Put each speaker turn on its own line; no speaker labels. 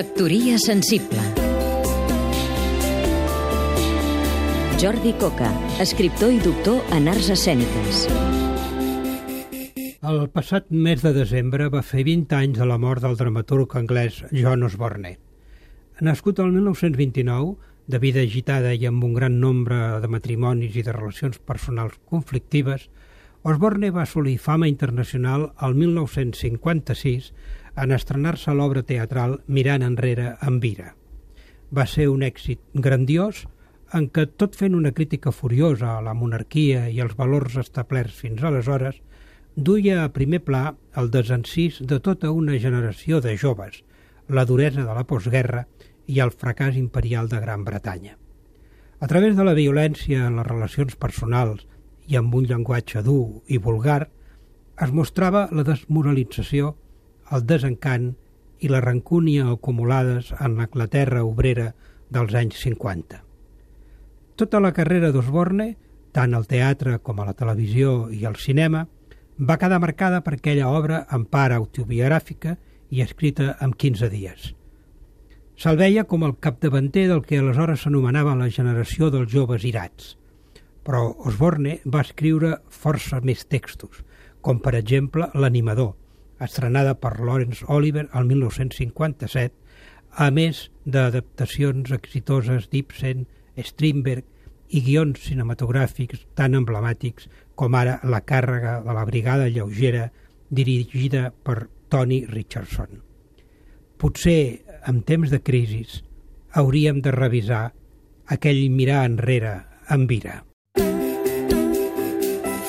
Factoria sensible Jordi Coca, escriptor i doctor en arts escèniques.
El passat mes de desembre va fer 20 anys de la mort del dramaturg anglès John Osborne. Nascut el 1929, de vida agitada i amb un gran nombre de matrimonis i de relacions personals conflictives, Osborne va assolir fama internacional al 1956 en estrenar-se l'obra teatral Mirant enrere amb Vira. Va ser un èxit grandiós en què, tot fent una crítica furiosa a la monarquia i els valors establerts fins aleshores, duia a primer pla el desencís de tota una generació de joves, la duresa de la postguerra i el fracàs imperial de Gran Bretanya. A través de la violència en les relacions personals i amb un llenguatge dur i vulgar, es mostrava la desmoralització, el desencant i la rancúnia acumulades en l'Anglaterra obrera dels anys 50. Tota la carrera d'Osborne, tant al teatre com a la televisió i al cinema, va quedar marcada per aquella obra en part autobiogràfica i escrita en 15 dies. Se'l veia com el capdavanter del que aleshores s'anomenava la generació dels joves irats. Però Osborne va escriure força més textos, com per exemple L'animador, estrenada per Lawrence Oliver al 1957, a més d'adaptacions exitoses d'Ibsen, Strindberg i guions cinematogràfics tan emblemàtics com ara La càrrega de la brigada lleugera dirigida per Tony Richardson. Potser, en temps de crisi, hauríem de revisar aquell mirar enrere amb ira.